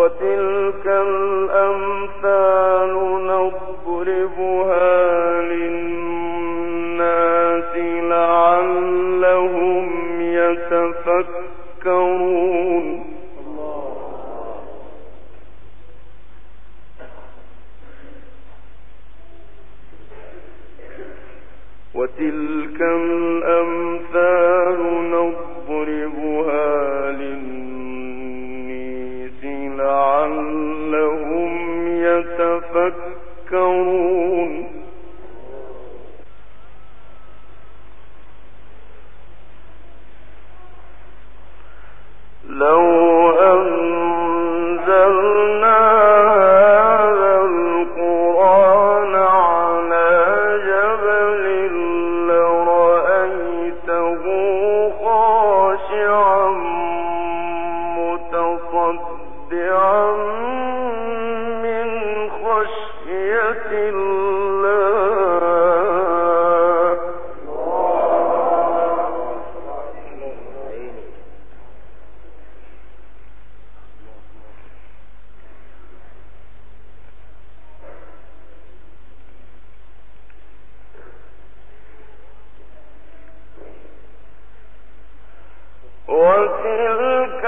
وتلك وتلك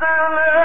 السلام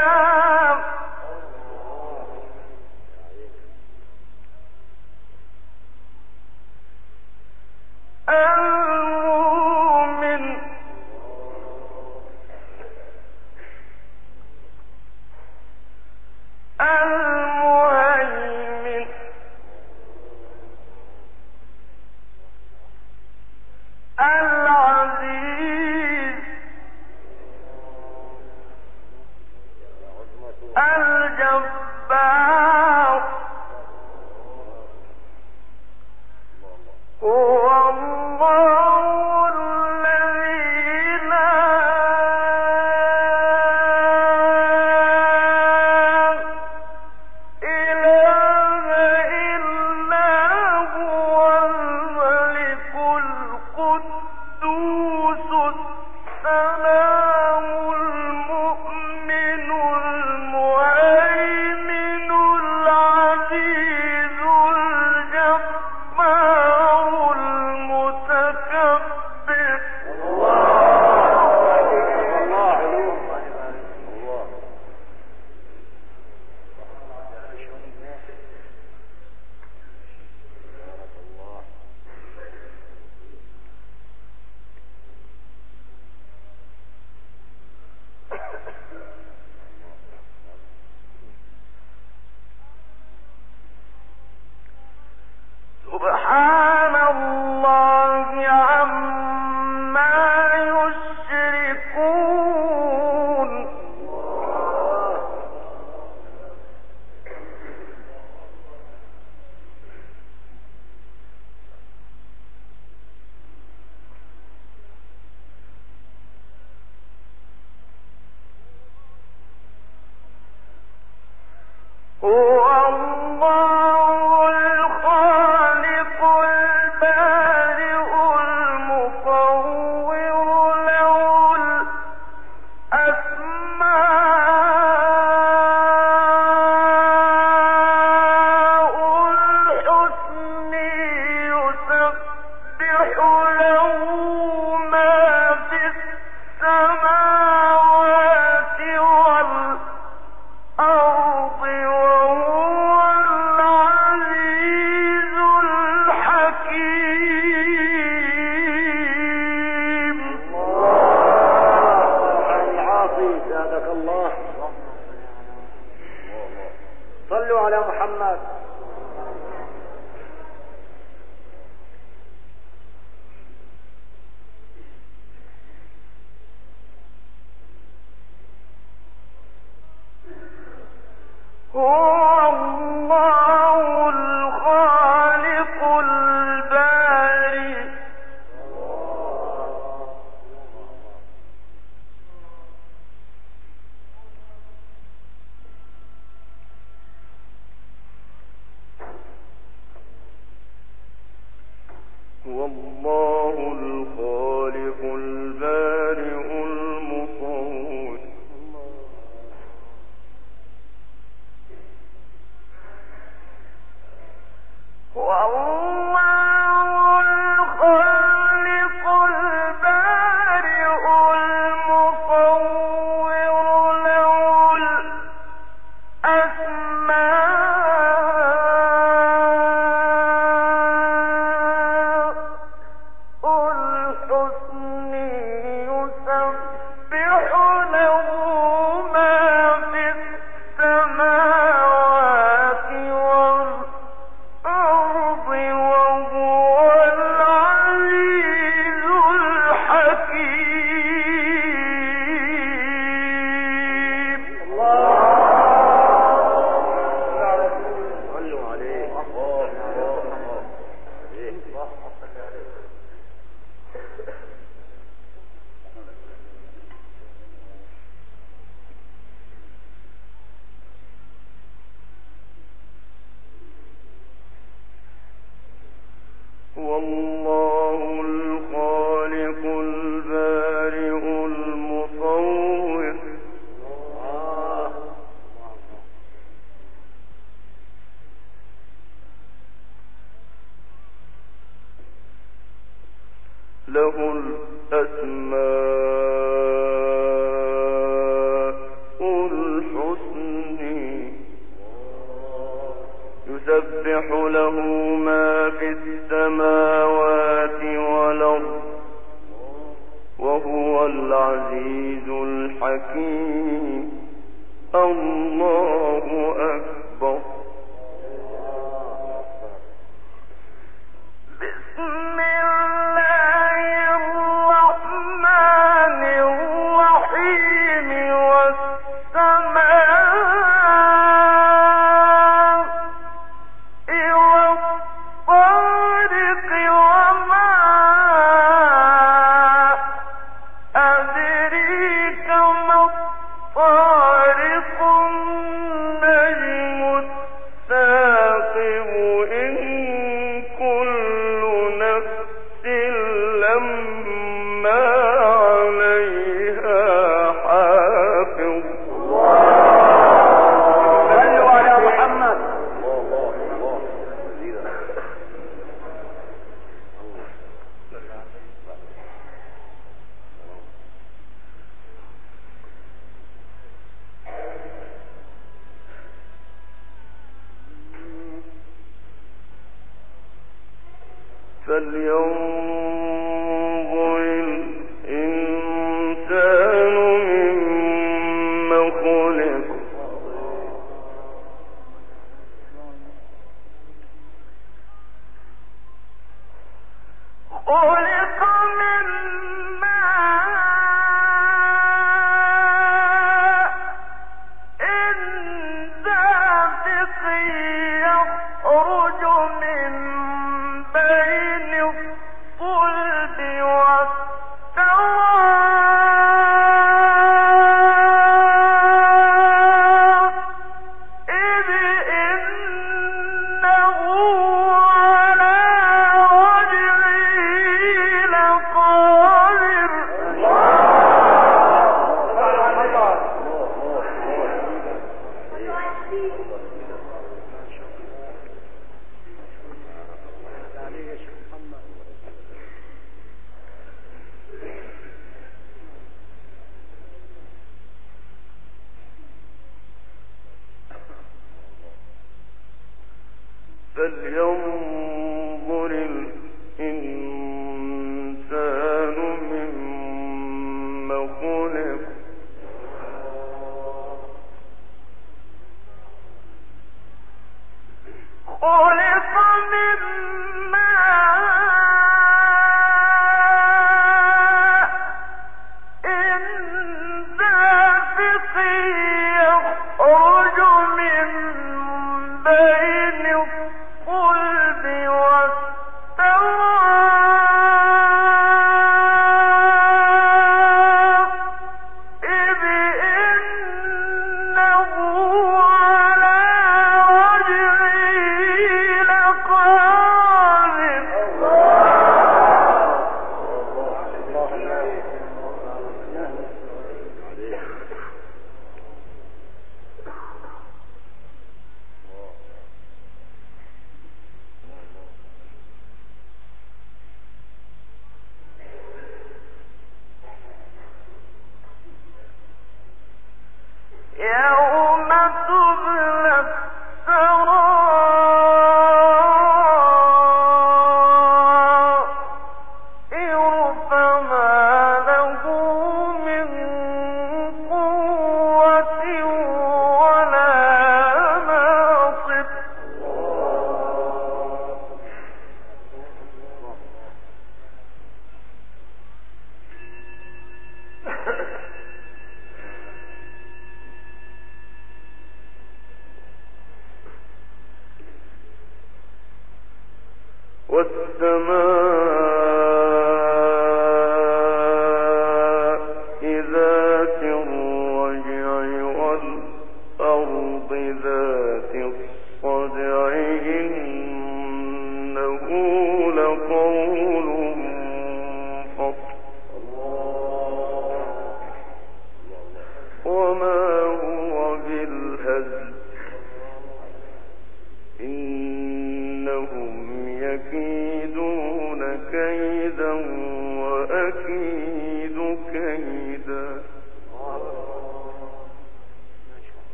Oh!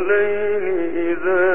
الليل إذا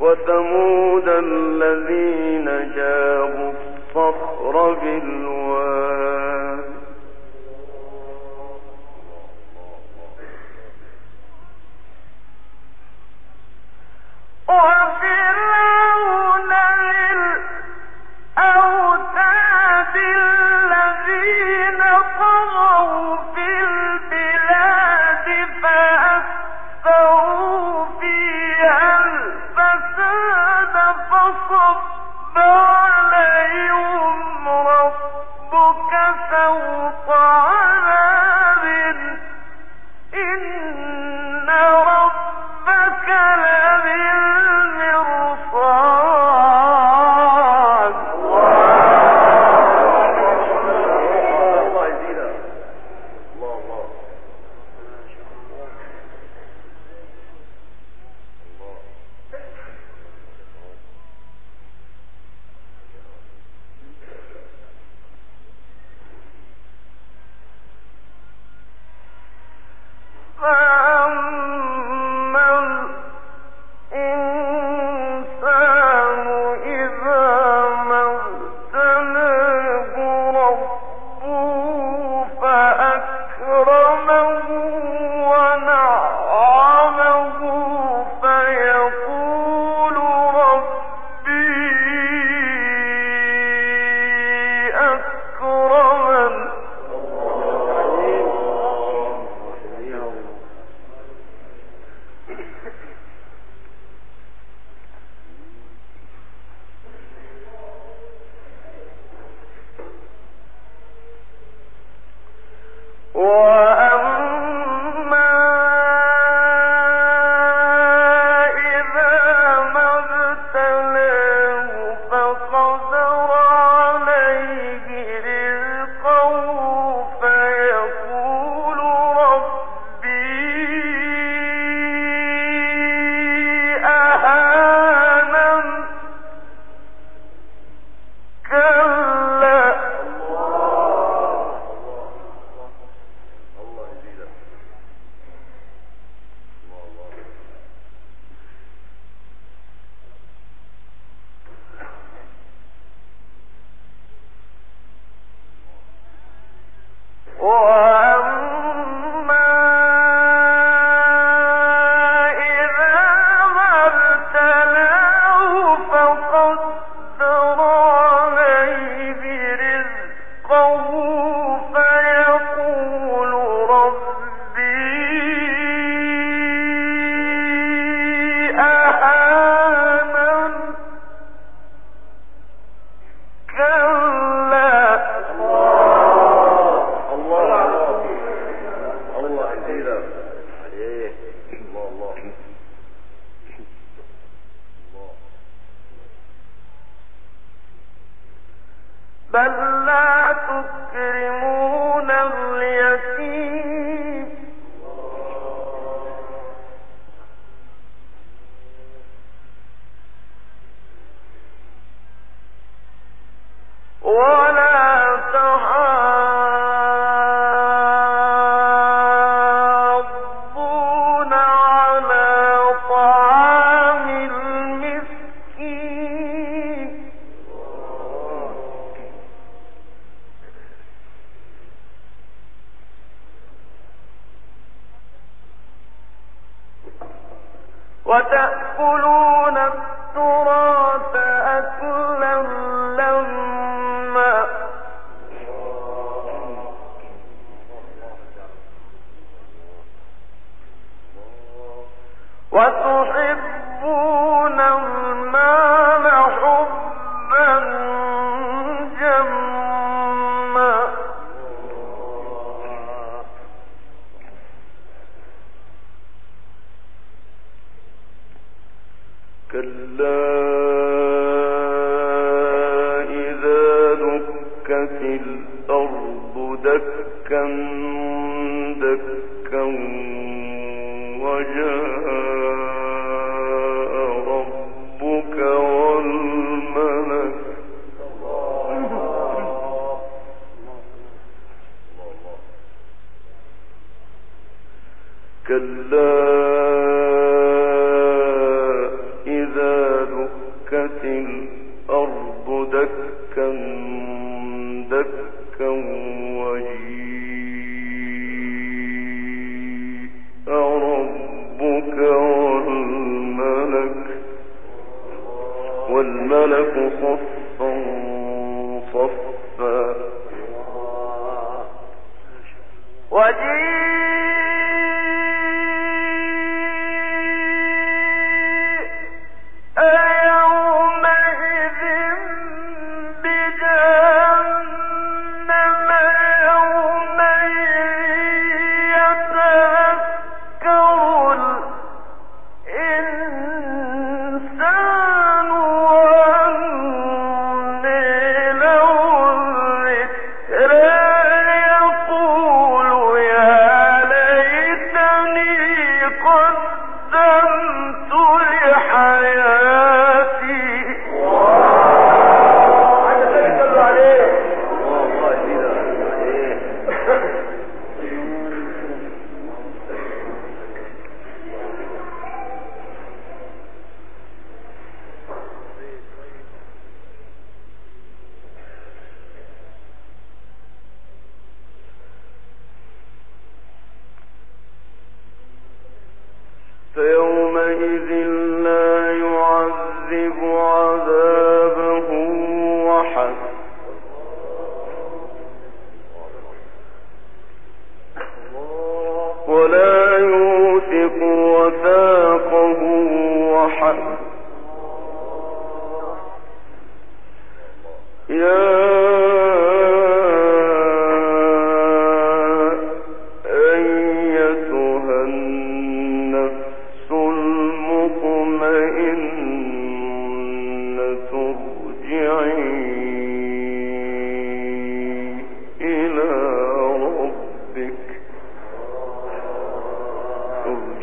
وثمود الذين جابوا الصخر بالوحيد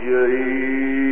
ارجعي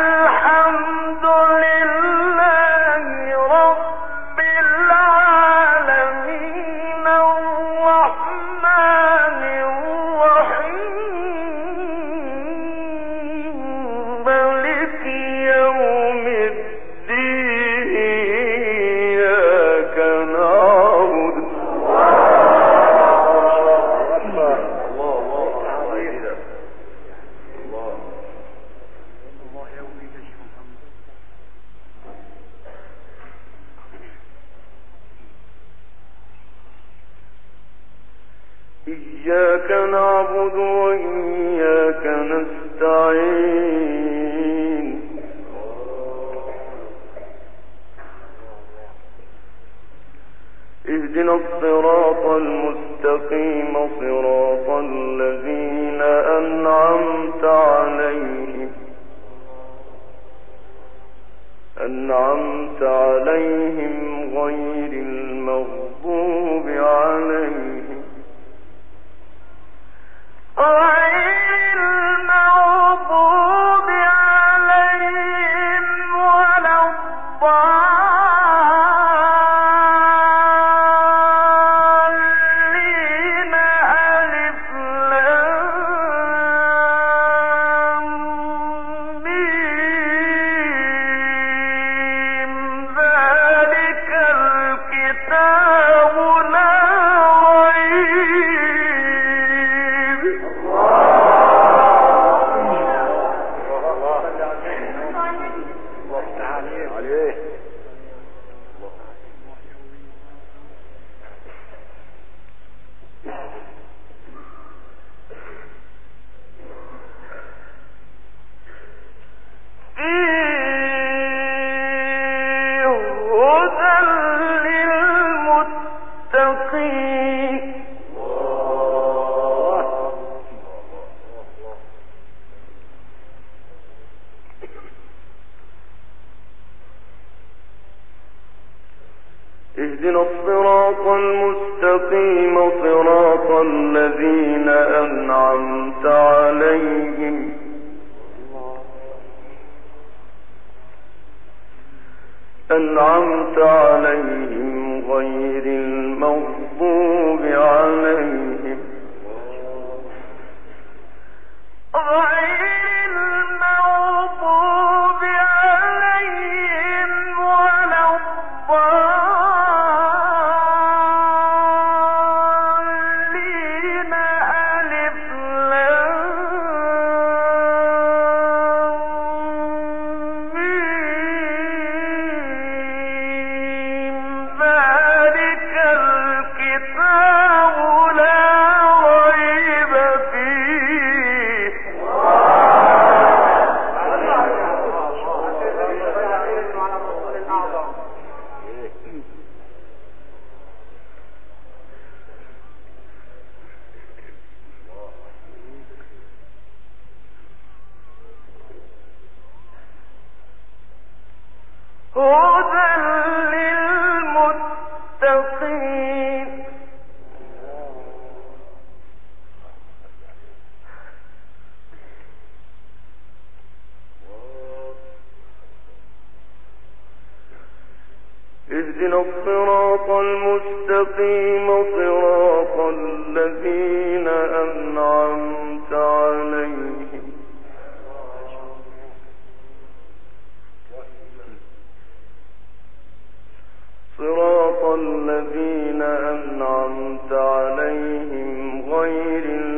غير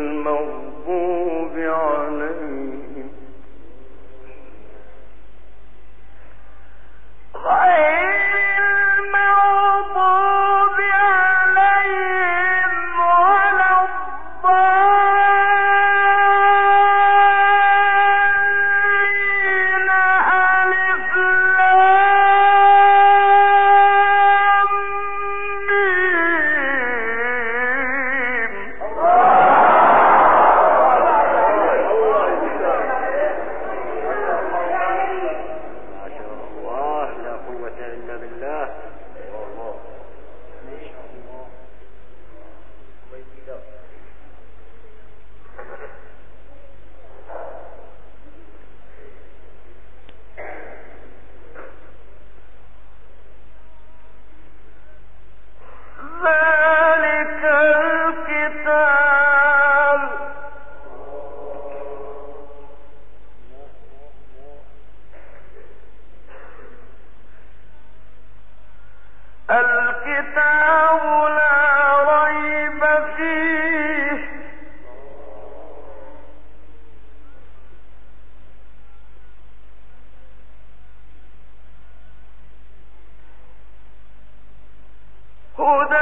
هدى